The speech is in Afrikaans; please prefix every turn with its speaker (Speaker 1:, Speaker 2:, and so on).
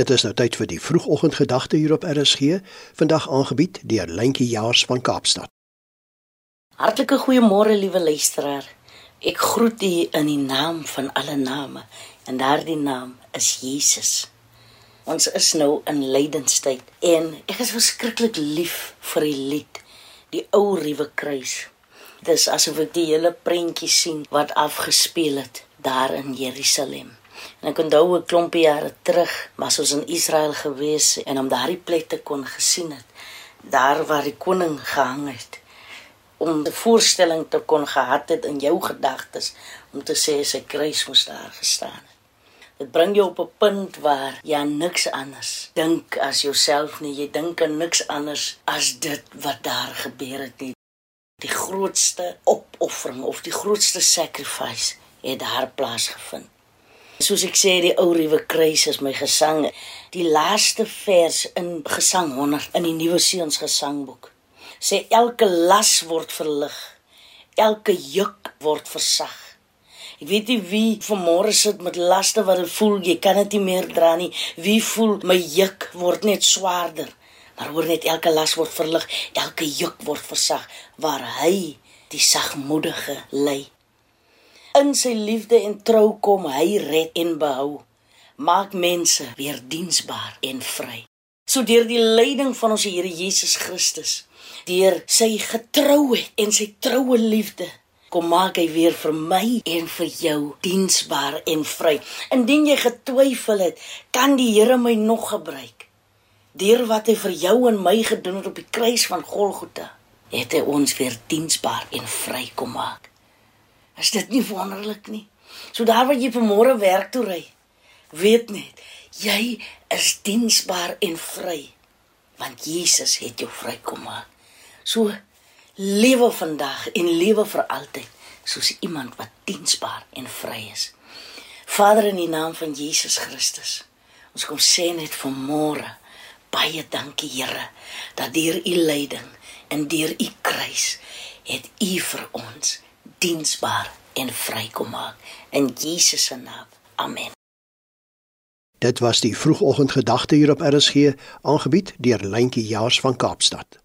Speaker 1: Dit is nou tyd vir die vroegoggendgedagte hier op RSG, vandag aangebied deur Lentjie Jaars van Kaapstad.
Speaker 2: Hartlike goeiemôre liewe luisteraar. Ek groet u in die naam van alle name en daardie naam is Jesus. Ons is nou in lydenstyd en ek is verskriklik lief vir die lied, die ou ruwe kruis. Dis asof ek die hele prentjie sien wat afgespeel het daar in Jerusalem. En ek onthou 'n klompie jare terug, was ons in Israel gewees en om daardie plek te kon gesien het, daar waar die koning gehang het om 'n voorstelling te kon gehad het in jou gedagtes om te sê sy kruis moes daar gestaan het. Dit bring jou op 'n punt waar jy niks anders dink as jouself nie. Jy dink aan niks anders as dit wat daar gebeur het nie. Die grootste opoffering of die grootste sacrifice het daar plaasgevind. Soos ek sê die ou ruwe kruis is my gesang. Die laaste vers in Gesang 100 in die Nuwe Seuns Gesangboek sê elke las word verlig. Elke juk word versag. Ek weet nie wie vanmôre sit met laste wat hulle voel jy kan dit nie meer dra nie. Wie voel my juk word net swaarder. Maar hoor net elke las word verlig, elke juk word versag waar hy die sagmoedige lei. In sy liefde en trou kom hy red en behou. Maak mense weer diensbaar en vry. So deur die leiding van ons Here Jesus Christus, deur sy getrouheid en sy troue liefde, kom maak hy weer vir my en vir jou diensbaar en vry. Indien jy getwyfel het, kan die Here my nog gebruik. Deur wat hy vir jou en my gedoen het op die kruis van Golgotha, het hy ons weer diensbaar en vry kom maak. Is dit nie wonderlik nie? So daar waar jy vanmôre werk toe ry, weet net, jy is diensbaar en vry, want Jesus het jou vrykom maak. So lewe vandag en lewe vir altyd soos iemand wat diensbaar en vry is. Vader in die naam van Jesus Christus. Ons kom sê net vanmôre baie dankie Here dat deur u leiding en deur u kruis het u vir ons diensbaar en vrykom maak in Jesus se naam. Amen.
Speaker 1: Dit was die vroegoggendgedagte hier op RSG, aangebied deur Lentjie Jaars van Kaapstad.